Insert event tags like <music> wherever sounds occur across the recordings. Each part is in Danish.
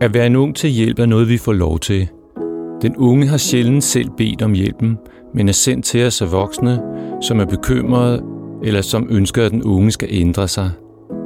At være en ung til hjælp er noget, vi får lov til. Den unge har sjældent selv bedt om hjælpen, men er sendt til os af voksne, som er bekymrede eller som ønsker, at den unge skal ændre sig.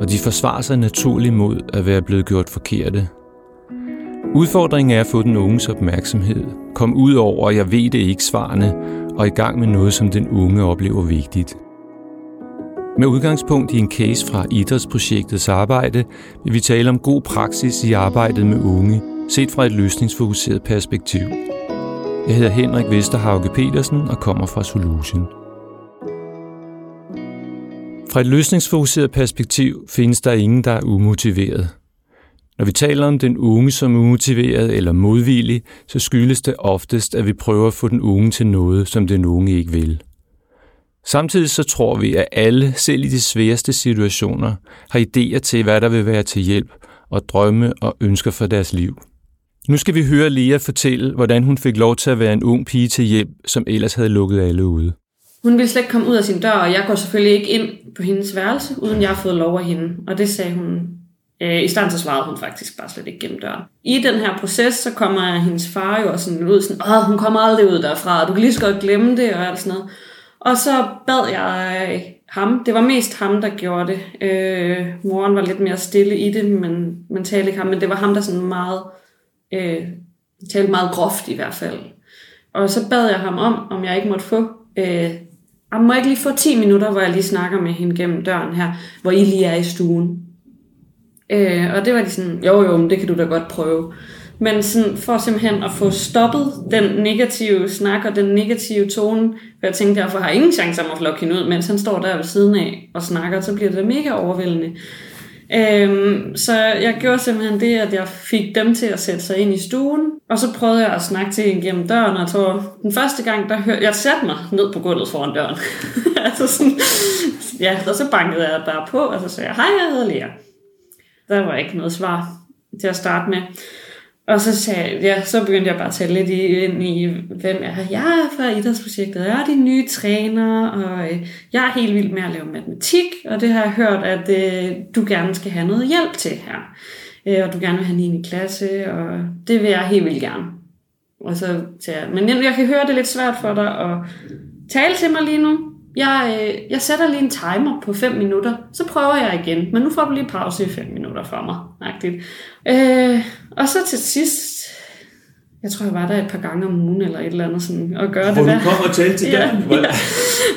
Og de forsvarer sig naturligt mod at være blevet gjort forkerte. Udfordringen er at få den unges opmærksomhed, kom ud over, jeg ved det ikke svarene, og i gang med noget, som den unge oplever vigtigt. Med udgangspunkt i en case fra idrætsprojektets arbejde, vil vi tale om god praksis i arbejdet med unge, set fra et løsningsfokuseret perspektiv. Jeg hedder Henrik Vesterhauge Petersen og kommer fra Solution. Fra et løsningsfokuseret perspektiv findes der ingen, der er umotiveret. Når vi taler om den unge som umotiveret eller modvillig, så skyldes det oftest, at vi prøver at få den unge til noget, som den unge ikke vil. Samtidig så tror vi, at alle, selv i de sværeste situationer, har idéer til, hvad der vil være til hjælp, og drømme og ønsker for deres liv. Nu skal vi høre Lea fortælle, hvordan hun fik lov til at være en ung pige til hjælp, som ellers havde lukket alle ude. Hun ville slet ikke komme ud af sin dør, og jeg går selvfølgelig ikke ind på hendes værelse, uden jeg har fået lov af hende. Og det sagde hun. Øh, I starten så svarede hun faktisk bare slet ikke gennem døren. I den her proces, så kommer hendes far jo også sådan ud, sådan, Åh, hun kommer aldrig ud derfra, du kan lige så godt glemme det, og alt sådan noget. Og så bad jeg øh, ham. Det var mest ham, der gjorde det. Øh, moren var lidt mere stille i det, men, man talte ikke ham. Men det var ham, der sådan meget, øh, talte meget groft i hvert fald. Og så bad jeg ham om, om jeg ikke måtte få øh, jeg må ikke lige få 10 minutter, hvor jeg lige snakker med hende gennem døren her, hvor I lige er i stuen. Øh, og det var de sådan, jo jo, men det kan du da godt prøve. Men sådan, for simpelthen at få stoppet den negative snak og den negative tone, for jeg tænkte, derfor har jeg ingen chance om at flokke hende ud, mens han står der ved siden af og snakker, så bliver det mega overvældende. Øhm, så jeg gjorde simpelthen det, at jeg fik dem til at sætte sig ind i stuen, og så prøvede jeg at snakke til hende gennem døren, og jeg tror, den første gang, der hørte jeg satte mig ned på gulvet foran døren. <laughs> altså sådan, ja, og så bankede jeg bare på, og så sagde jeg, hej, jeg hedder Lea. Der var ikke noget svar til at starte med. Og så, sagde, ja, så begyndte jeg bare at tale lidt ind i, hvem er jeg? Er fra idrætsprojektet, jeg er din nye træner, og øh, jeg er helt vild med at lave matematik, og det har jeg hørt, at øh, du gerne skal have noget hjælp til her. Øh, og du gerne vil have en i klasse, og det vil jeg helt vildt gerne. Og så sagde jeg, men jeg kan høre, det er lidt svært for dig at tale til mig lige nu. Jeg, øh, jeg sætter lige en timer på 5 minutter, så prøver jeg igen. Men nu får du lige pause i 5 minutter for mig. Øh, og så til sidst, jeg tror, jeg var der et par gange om ugen eller et eller andet, sådan, og gøre Hvor det du kom og talte til ja, dem? ja.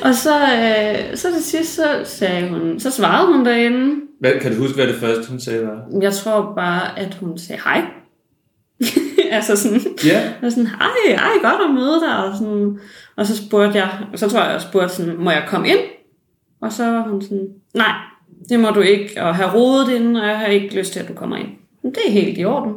Og så, øh, så til sidst, så sagde hun, så svarede hun derinde. Hvad, kan du huske, hvad det første, hun sagde var? Jeg tror bare, at hun sagde hej. <laughs> altså sådan, Ja. og sådan, hej, hej, godt at møde dig. Og, sådan, og så spurgte jeg, så tror jeg, jeg spurgte sådan, må jeg komme ind? Og så var hun sådan, nej, det må du ikke, og have rodet inden, og jeg har ikke lyst til, at du kommer ind. Men det er helt i orden.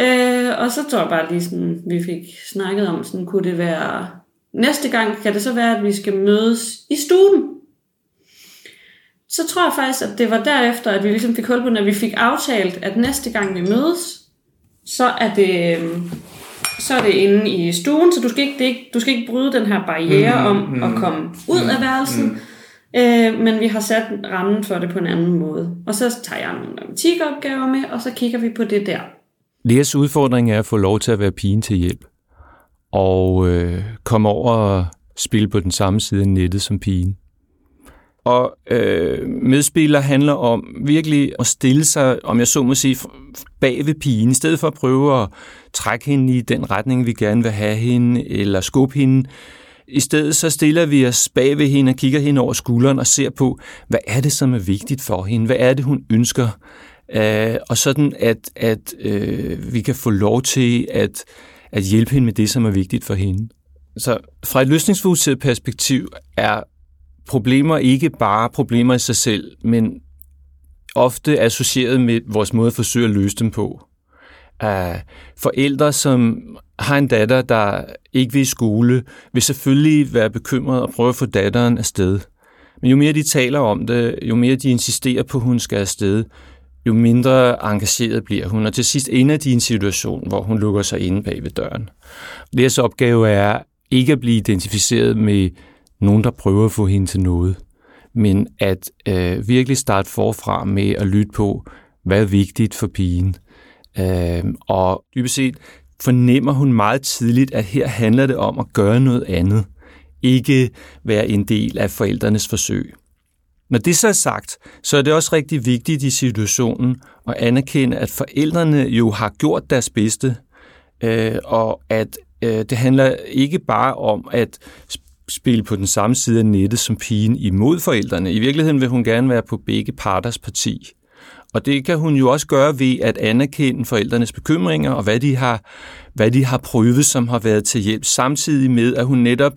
Øh, og så tror jeg bare lige sådan, vi fik snakket om, sådan, kunne det være, næste gang kan det så være, at vi skal mødes i stuen. Så tror jeg faktisk, at det var derefter, at vi ligesom fik hul på, når vi fik aftalt, at næste gang vi mødes, så er det, øhm, så er det inde i stuen, så du skal ikke, det ikke, du skal ikke bryde den her barriere Mm, om mm, at komme ud af værelsen. mm. Øh, men vi har sat rammen for det på en anden måde. Og så tager jeg nogle matematikopgaver med, og så kigger vi på det der. Leas udfordring er at få lov til at være pigen til hjælp. Og øh, komme over og spille på den samme side af nettet som pigen. Og øh, medspiller handler om virkelig at stille sig, om jeg så må sige, bag ved pigen, i stedet for at prøve at trække hende i den retning, vi gerne vil have hende, eller skubbe hende. I stedet så stiller vi os bag ved hende og kigger hende over skulderen og ser på, hvad er det, som er vigtigt for hende? Hvad er det, hun ønsker? Øh, og sådan, at, at øh, vi kan få lov til at, at hjælpe hende med det, som er vigtigt for hende. Så fra et løsningsfokuseret perspektiv er problemer ikke bare problemer i sig selv, men ofte associeret med vores måde at forsøge at løse dem på. Uh, forældre, som har en datter, der ikke vil i skole, vil selvfølgelig være bekymret og prøve at få datteren afsted. Men jo mere de taler om det, jo mere de insisterer på, at hun skal afsted, jo mindre engageret bliver hun, og til sidst ender de i en situation, hvor hun lukker sig inde bag ved døren. Deres opgave er ikke at blive identificeret med nogen, der prøver at få hende til noget, men at øh, virkelig starte forfra med at lytte på, hvad er vigtigt for pigen. Øh, og dybest set fornemmer hun meget tidligt, at her handler det om at gøre noget andet. Ikke være en del af forældrenes forsøg. Når det så er sagt, så er det også rigtig vigtigt i situationen at anerkende, at forældrene jo har gjort deres bedste, øh, og at øh, det handler ikke bare om at spille på den samme side af nettet som pigen imod forældrene. I virkeligheden vil hun gerne være på begge parters parti. Og det kan hun jo også gøre ved at anerkende forældrenes bekymringer og hvad de har, hvad de har prøvet, som har været til hjælp, samtidig med, at hun netop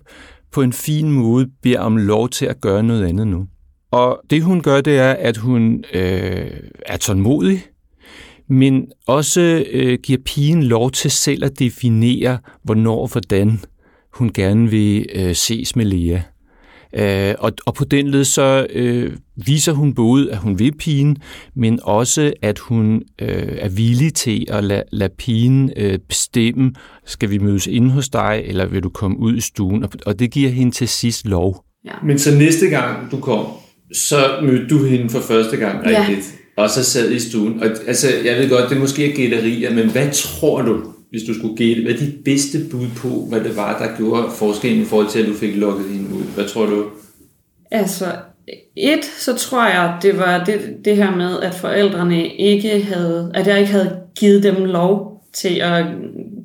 på en fin måde beder om lov til at gøre noget andet nu. Og det hun gør, det er, at hun øh, er tålmodig, men også øh, giver pigen lov til selv at definere, hvornår og hvordan hun gerne vil øh, ses med Lea. Øh, og, og på den led så øh, viser hun både, at hun vil pigen, men også, at hun øh, er villig til at lade, lade pigen øh, bestemme, skal vi mødes inde hos dig, eller vil du komme ud i stuen? Og, og det giver hende til sidst lov. Ja. Men så næste gang du kom, så mødte du hende for første gang rigtigt, ja. og så sad i stuen. Og, altså, jeg ved godt, det måske er gætterier, men hvad tror du, hvis du skulle gætte, hvad er dit bedste bud på, hvad det var, der gjorde forskellen i forhold til, at du fik lukket hende ud? Hvad tror du? Altså, et, så tror jeg, det var det, det her med, at forældrene ikke havde, at jeg ikke havde givet dem lov til at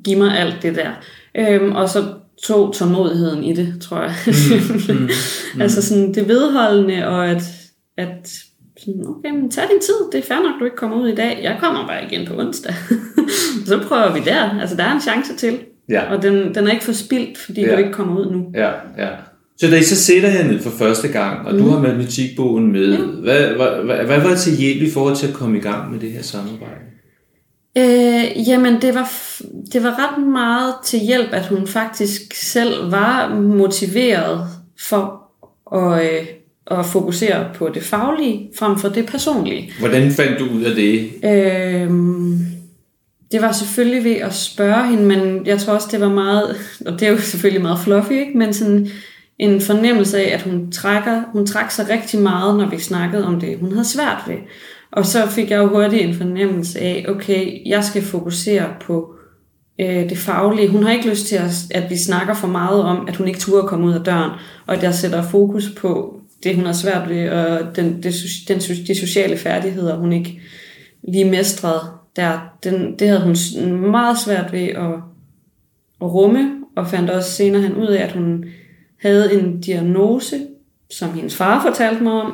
give mig alt det der. Øhm, og så tog tålmodigheden i det, tror jeg. Mm, mm, mm. <laughs> altså sådan det vedholdende, og at, at sådan, okay, men tag din tid, det er fair nok, du ikke kommer ud i dag. Jeg kommer bare igen på onsdag. <laughs> så prøver vi der. Altså, der er en chance til. Ja. Og den, den er ikke forspildt, fordi ja. du ikke kommer ud nu. Ja, ja. Så da I så sætter jer ned for første gang, og mm. du har matematikbogen med, ja. hvad, hvad, hvad, hvad var til hjælp i forhold til at komme i gang med det her samarbejde? Øh, jamen, det var, det var ret meget til hjælp, at hun faktisk selv var motiveret for at, øh, at fokusere på det faglige frem for det personlige. Hvordan fandt du ud af det? Øh, det var selvfølgelig ved at spørge hende, men jeg tror også, det var meget, og det er jo selvfølgelig meget fluffy, ikke? men sådan en fornemmelse af, at hun trækker, hun trak sig rigtig meget, når vi snakkede om det, hun havde svært ved. Og så fik jeg jo hurtigt en fornemmelse af, okay, jeg skal fokusere på øh, det faglige. Hun har ikke lyst til, at, at vi snakker for meget om, at hun ikke turde komme ud af døren, og at jeg sætter fokus på det, hun har svært ved, og den, det, den, de sociale færdigheder, hun ikke lige mestrede der. Den, det havde hun meget svært ved at, at rumme, og fandt også senere hen ud af, at hun havde en diagnose, som hendes far fortalte mig om,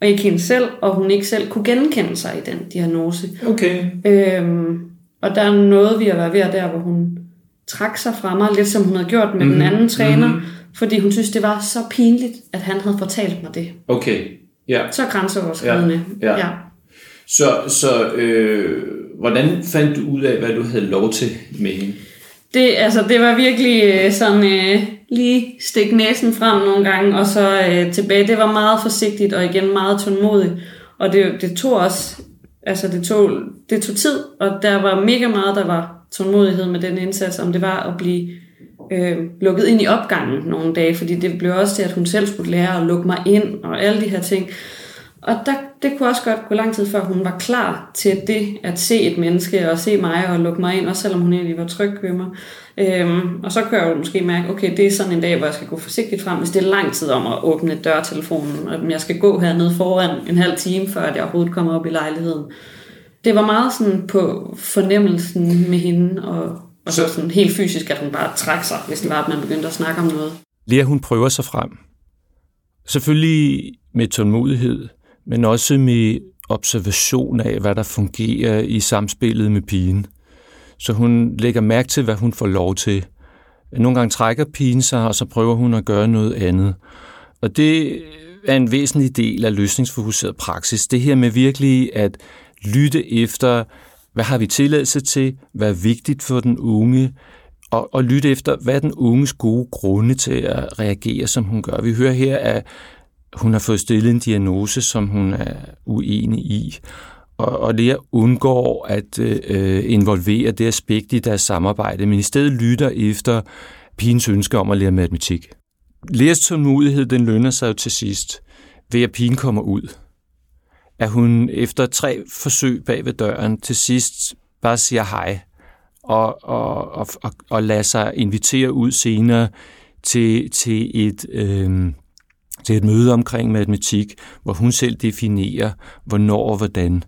og ikke hende selv, og hun ikke selv kunne genkende sig i den diagnose. Okay. Øhm, og der er noget, vi har været ved der, hvor hun trak sig fra mig, lidt som hun havde gjort med mm-hmm. den anden træner, mm-hmm. Fordi hun synes, det var så pinligt, at han havde fortalt mig det. Okay, ja. Så grænseoverskridende. Ja. Ja. ja. Så, så øh, hvordan fandt du ud af, hvad du havde lov til med hende? Det, altså, det var virkelig øh, sådan øh, lige stik næsen frem nogle gange, og så øh, tilbage. Det var meget forsigtigt, og igen meget tålmodigt. Og det, det tog også, altså det tog, det tog tid, og der var mega meget, der var tålmodighed med den indsats, om det var at blive øh, lukket ind i opgangen nogle dage, fordi det blev også til, at hun selv skulle lære at lukke mig ind, og alle de her ting. Og der, det kunne også godt gå lang tid før hun var klar til det, at se et menneske og se mig og lukke mig ind, også selvom hun egentlig var tryg ved mig. Øhm, og så kan jeg jo måske mærke, okay, det er sådan en dag, hvor jeg skal gå forsigtigt frem, hvis det er lang tid om at åbne dørtelefonen, og jeg skal gå hernede foran en halv time, før jeg overhovedet kommer op i lejligheden. Det var meget sådan på fornemmelsen med hende, og, og så sådan helt fysisk, at hun bare trækker sig, hvis det var, at man begyndte at snakke om noget. Lea, hun prøver sig frem. Selvfølgelig med tålmodighed, men også med observation af, hvad der fungerer i samspillet med pigen. Så hun lægger mærke til, hvad hun får lov til. Nogle gange trækker pigen sig, og så prøver hun at gøre noget andet. Og det er en væsentlig del af løsningsfokuseret praksis. Det her med virkelig at lytte efter, hvad har vi tilladelse til, hvad er vigtigt for den unge, og, og lytte efter, hvad er den unges gode grunde til at reagere, som hun gør. Vi hører her, at hun har fået stillet en diagnose, som hun er uenig i, og, og Lea undgår at øh, involvere det aspekt i deres samarbejde, men i stedet lytter efter pigens ønske om at lære matematik. Leas tålmodighed, den lønner sig jo til sidst ved, at pigen kommer ud. At hun efter tre forsøg bag ved døren til sidst bare siger hej og, og, og, og, og lader sig invitere ud senere til, til, et, øh, til et møde omkring matematik, hvor hun selv definerer, hvornår og hvordan.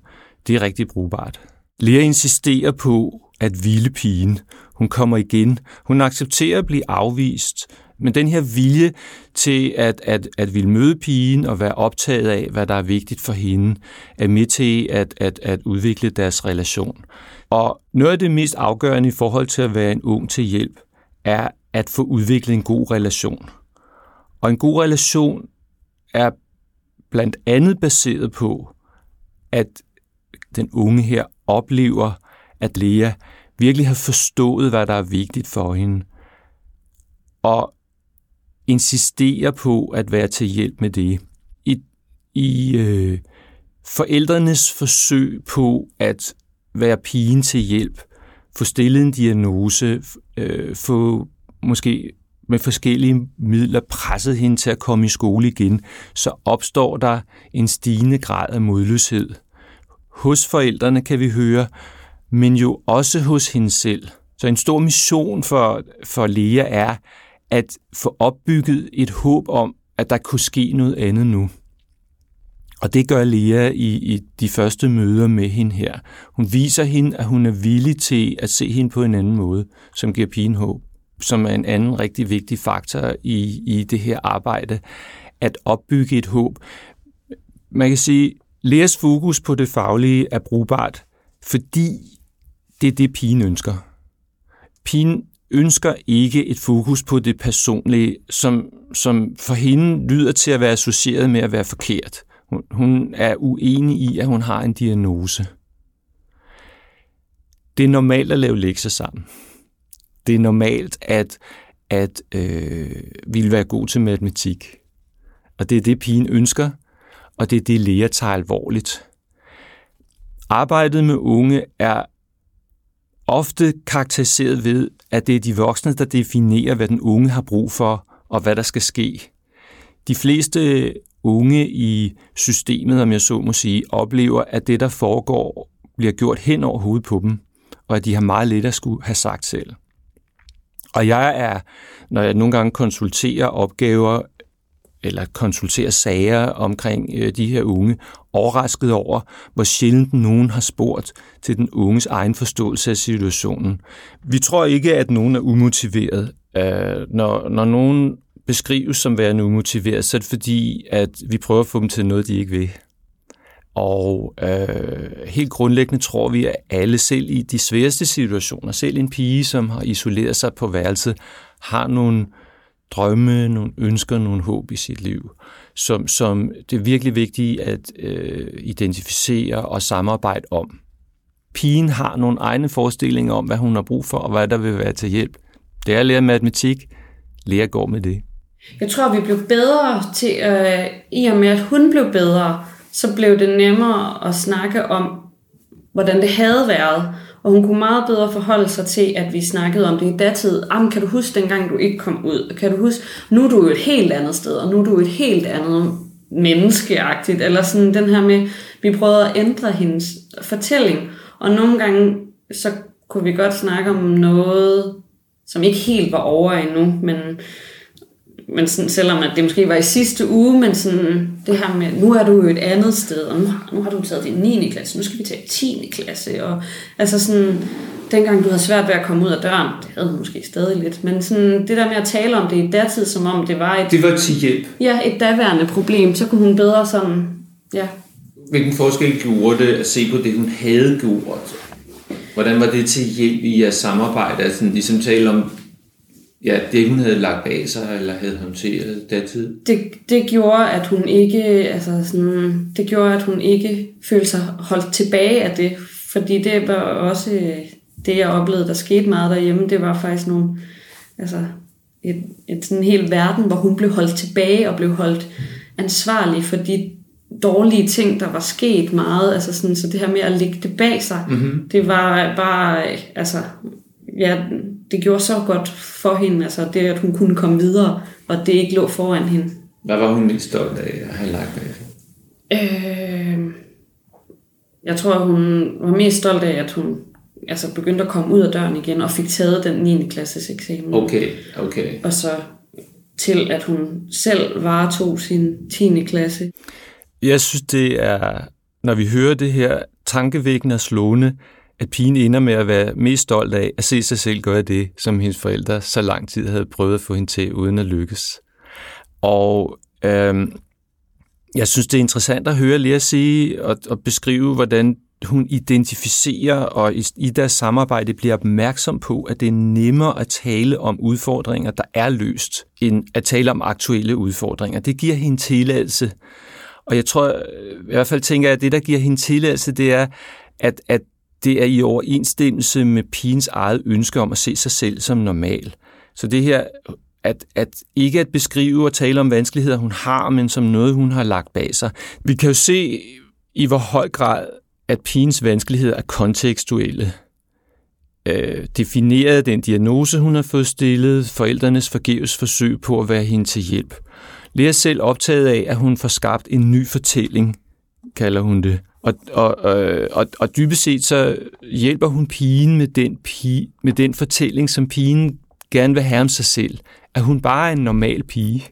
Det er rigtig brugbart. Lea insisterer på, at ville pigen, hun kommer igen. Hun accepterer at blive afvist, men den her vilje til at, at, at ville møde pigen og være optaget af, hvad der er vigtigt for hende, er med til at, at, at udvikle deres relation. Og noget af det mest afgørende i forhold til at være en ung til hjælp, er at få udviklet en god relation. Og en god relation er blandt andet baseret på, at den unge her oplever, at Lea virkelig har forstået, hvad der er vigtigt for hende, og insisterer på at være til hjælp med det. I, i øh, forældrenes forsøg på at være pigen til hjælp, få stillet en diagnose, øh, få måske med forskellige midler presset hende til at komme i skole igen, så opstår der en stigende grad af modløshed. Hos forældrene kan vi høre, men jo også hos hende selv. Så en stor mission for, for Lea er at få opbygget et håb om, at der kunne ske noget andet nu. Og det gør Lea i, i de første møder med hende her. Hun viser hende, at hun er villig til at se hende på en anden måde, som giver pigen håb, som er en anden rigtig vigtig faktor i, i det her arbejde, at opbygge et håb. Man kan sige, Leas fokus på det faglige er brugbart, fordi det er det, pigen ønsker. Pigen ønsker ikke et fokus på det personlige, som, som for hende lyder til at være associeret med at være forkert. Hun, hun er uenig i, at hun har en diagnose. Det er normalt at lave lektier sammen. Det er normalt at, at øh, ville være god til matematik. Og det er det, pigen ønsker, og det er det, læger tager alvorligt. Arbejdet med unge er ofte karakteriseret ved, at det er de voksne, der definerer, hvad den unge har brug for, og hvad der skal ske. De fleste unge i systemet, om jeg så må sige, oplever, at det, der foregår, bliver gjort hen over hovedet på dem, og at de har meget lidt at skulle have sagt selv. Og jeg er, når jeg nogle gange konsulterer opgaver eller konsulterer sager omkring øh, de her unge, overrasket over, hvor sjældent nogen har spurgt til den unges egen forståelse af situationen. Vi tror ikke, at nogen er umotiveret. Øh, når, når nogen beskrives som værende umotiveret, så er det fordi, at vi prøver at få dem til noget, de ikke vil. Og øh, helt grundlæggende tror vi, at alle selv i de sværeste situationer, selv en pige, som har isoleret sig på værelset, har nogle drømme, nogle ønsker, nogle håb i sit liv, som, som det er virkelig vigtigt at øh, identificere og samarbejde om. Pigen har nogle egne forestillinger om, hvad hun har brug for, og hvad der vil være til hjælp. Det er at lære matematik. Lære går med det. Jeg tror, vi blev bedre til, øh, i og med at hun blev bedre, så blev det nemmere at snakke om, hvordan det havde været. Og hun kunne meget bedre forholde sig til, at vi snakkede om det i datid. Am, kan du huske dengang, du ikke kom ud? Kan du huske, nu er du jo et helt andet sted, og nu er du et helt andet menneskeagtigt. Eller sådan den her med, vi prøvede at ændre hendes fortælling. Og nogle gange, så kunne vi godt snakke om noget, som ikke helt var over endnu, men men sådan, selvom at det måske var i sidste uge, men sådan det her med, nu er du jo et andet sted, og nu, nu har du taget din 9. klasse, nu skal vi tage 10. klasse, og altså sådan, dengang du havde svært ved at komme ud af døren, det havde du måske stadig lidt, men sådan det der med at tale om det i datid, som om det var et... Det var til hjælp. Ja, et daværende problem, så kunne hun bedre sådan, ja. Hvilken forskel gjorde det at se på det, hun havde gjort? Hvordan var det til hjælp i jeres samarbejde? Altså, ligesom tale om ja, det hun havde lagt bag sig, eller havde håndteret datid? Det, det gjorde, at hun ikke, altså sådan, det gjorde, at hun ikke følte sig holdt tilbage af det, fordi det var også det, jeg oplevede, der skete meget derhjemme. Det var faktisk nogle, altså et, et sådan hel verden, hvor hun blev holdt tilbage og blev holdt ansvarlig for de dårlige ting, der var sket meget. Altså sådan, så det her med at lægge det bag sig, mm-hmm. det var bare, altså, ja, det gjorde så godt for hende, altså det, at hun kunne komme videre, og det ikke lå foran hende. Hvad var hun mest stolt af at have lagt bag øh, Jeg tror, hun var mest stolt af, at hun altså begyndte at komme ud af døren igen, og fik taget den 9. klasses eksamen. Okay, okay. Og så til, at hun selv varetog sin 10. klasse. Jeg synes, det er, når vi hører det her, tankevækkende og slående, at pigen ender med at være mest stolt af at se sig selv gøre det, som hendes forældre så lang tid havde prøvet at få hende til, uden at lykkes. Og øhm, jeg synes, det er interessant at høre Lea sige og, og beskrive, hvordan hun identificerer og i, i deres samarbejde bliver opmærksom på, at det er nemmere at tale om udfordringer, der er løst, end at tale om aktuelle udfordringer. Det giver hende tilladelse. Og jeg tror, øh, i hvert fald tænker jeg, at det, der giver hende tilladelse, det er, at, at det er i overensstemmelse med pigens eget ønske om at se sig selv som normal. Så det her, at, at ikke at beskrive og tale om vanskeligheder, hun har, men som noget, hun har lagt bag sig. Vi kan jo se i hvor høj grad, at pigens vanskeligheder er kontekstuelle. Øh, defineret den diagnose, hun har fået stillet, forældrenes forgæves forsøg på at være hende til hjælp. Lea selv optaget af, at hun får skabt en ny fortælling, kalder hun det. Og, og, øh, og, og dybest set så hjælper hun pigen med den, pige, med den fortælling, som pigen gerne vil have om sig selv. At hun bare er en normal pige.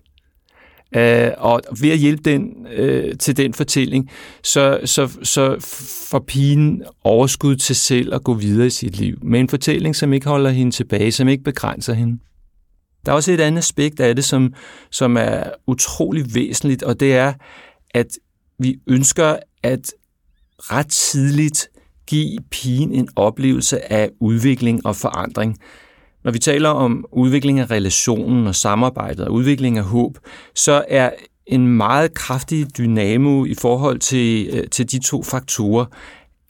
Uh, og ved at hjælpe den uh, til den fortælling, så, så, så får pigen overskud til selv at gå videre i sit liv. Med en fortælling, som ikke holder hende tilbage, som ikke begrænser hende. Der er også et andet aspekt af det, som, som er utrolig væsentligt, og det er, at vi ønsker at ret tidligt give pigen en oplevelse af udvikling og forandring. Når vi taler om udvikling af relationen og samarbejdet og udvikling af håb, så er en meget kraftig dynamo i forhold til, øh, til de to faktorer.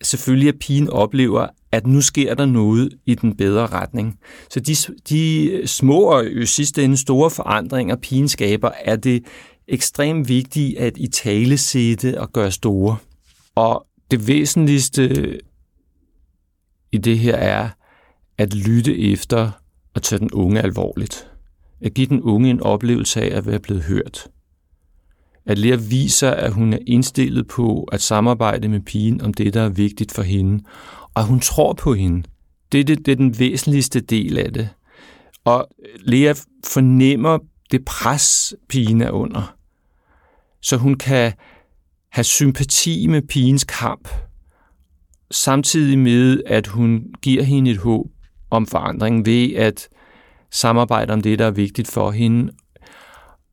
Selvfølgelig at pigen oplever, at nu sker der noget i den bedre retning. Så de, de øh, små og i sidste ende store forandringer, pigen skaber, er det ekstremt vigtigt at i tale sætte og gøre store. Og det væsentligste i det her er at lytte efter og tage den unge alvorligt. At give den unge en oplevelse af at være blevet hørt. At lære viser, at hun er indstillet på at samarbejde med pigen om det, der er vigtigt for hende, og at hun tror på hende. Det er, det, det er den væsentligste del af det. Og Lea fornemmer det pres, pigen er under. Så hun kan have sympati med pigens kamp, samtidig med, at hun giver hende et håb om forandring ved at samarbejde om det, der er vigtigt for hende.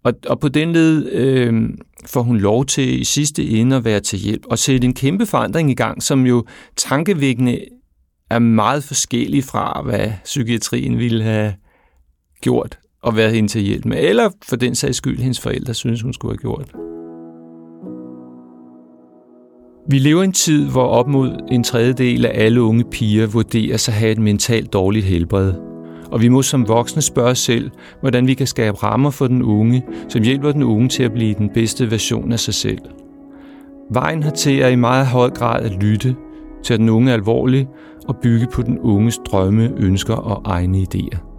Og, og på den led øh, får hun lov til i sidste ende at være til hjælp og sætte en kæmpe forandring i gang, som jo tankevækkende er meget forskellig fra, hvad psykiatrien ville have gjort og været hende til hjælp med, eller for den sags skyld, hendes forældre synes, hun skulle have gjort. Vi lever i en tid, hvor op mod en tredjedel af alle unge piger vurderes at have et mentalt dårligt helbred. Og vi må som voksne spørge os selv, hvordan vi kan skabe rammer for den unge, som hjælper den unge til at blive den bedste version af sig selv. Vejen hertil er i meget høj grad at lytte, til den unge alvorligt og bygge på den unges drømme, ønsker og egne idéer.